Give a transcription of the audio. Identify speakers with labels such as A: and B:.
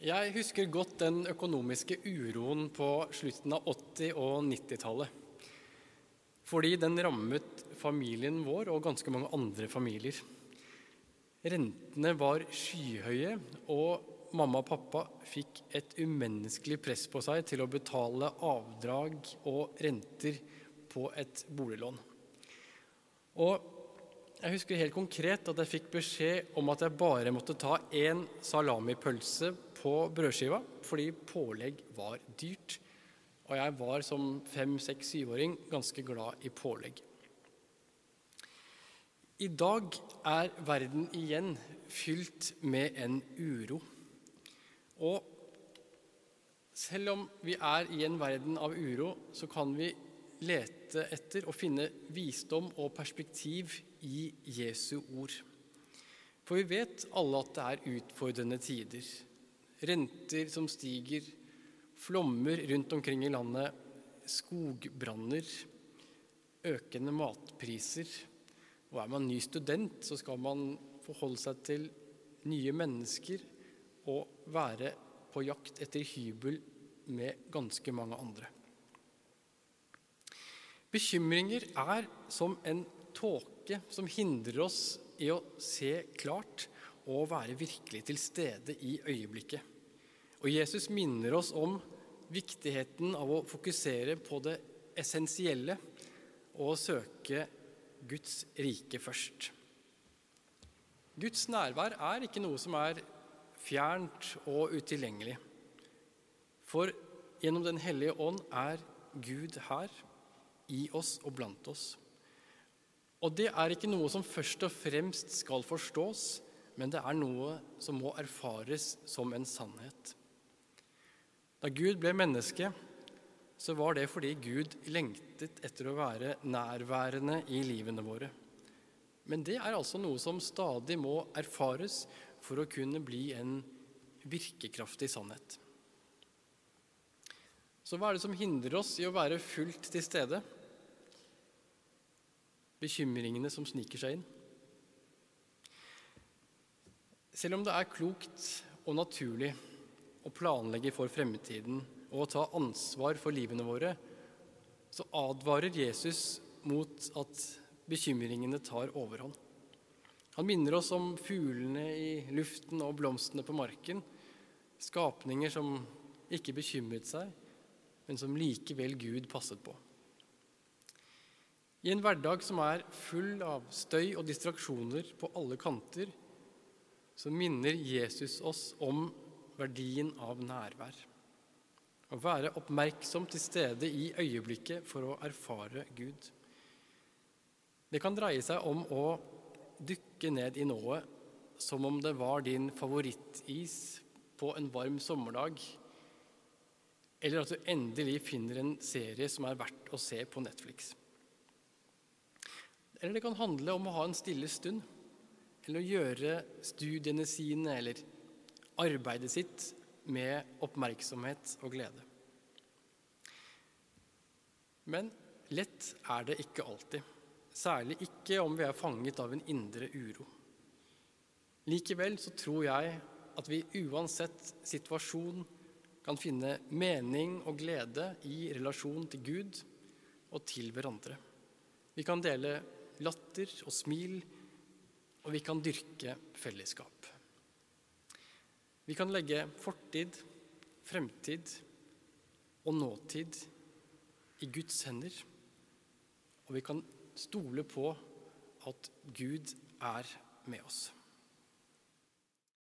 A: Jeg husker godt den økonomiske uroen på slutten av 80- og 90-tallet. Fordi den rammet familien vår og ganske mange andre familier. Rentene var skyhøye, og mamma og pappa fikk et umenneskelig press på seg til å betale avdrag og renter på et boliglån. Og jeg husker helt konkret at jeg fikk beskjed om at jeg bare måtte ta én salamipølse på brødskiva fordi pålegg var dyrt. Og jeg var som fem-, seks-, syvåring ganske glad i pålegg. I dag er verden igjen fylt med en uro. Og selv om vi er i en verden av uro, så kan vi lete etter og finne visdom og perspektiv i Jesu ord. For vi vet alle at det er utfordrende tider. Renter som stiger, flommer rundt omkring i landet, skogbranner, økende matpriser. Og er man ny student, så skal man forholde seg til nye mennesker og være på jakt etter hybel med ganske mange andre. Bekymringer er som en tåke som hindrer oss i å se klart og være virkelig til stede i øyeblikket. Og Jesus minner oss om viktigheten av å fokusere på det essensielle og søke Guds rike først. Guds nærvær er ikke noe som er fjernt og utilgjengelig. For gjennom Den hellige ånd er Gud her i oss og blant oss. Og det er ikke noe som først og fremst skal forstås, men det er noe som må erfares som en sannhet. Da Gud ble menneske, så var det fordi Gud lengtet etter å være nærværende i livene våre. Men det er altså noe som stadig må erfares for å kunne bli en virkekraftig sannhet. Så hva er det som hindrer oss i å være fullt til stede? bekymringene som sniker seg inn. Selv om det er klokt og naturlig å planlegge for fremtiden og å ta ansvar for livene våre, så advarer Jesus mot at bekymringene tar overhånd. Han minner oss om fuglene i luften og blomstene på marken, skapninger som ikke bekymret seg, men som likevel Gud passet på. I en hverdag som er full av støy og distraksjoner på alle kanter, så minner Jesus oss om verdien av nærvær. Å være oppmerksom til stede i øyeblikket for å erfare Gud. Det kan dreie seg om å dykke ned i nået som om det var din favorittis på en varm sommerdag, eller at du endelig finner en serie som er verdt å se på Netflix. Eller det kan handle om å ha en stille stund, eller å gjøre studiene sine eller arbeidet sitt med oppmerksomhet og glede. Men lett er det ikke alltid, særlig ikke om vi er fanget av en indre uro. Likevel så tror jeg at vi uansett situasjon kan finne mening og glede i relasjon til Gud og til hverandre. Vi kan dele latter og smil, og vi kan dyrke fellesskap. Vi kan legge fortid, fremtid og nåtid i Guds hender, og vi kan stole på at Gud er med oss.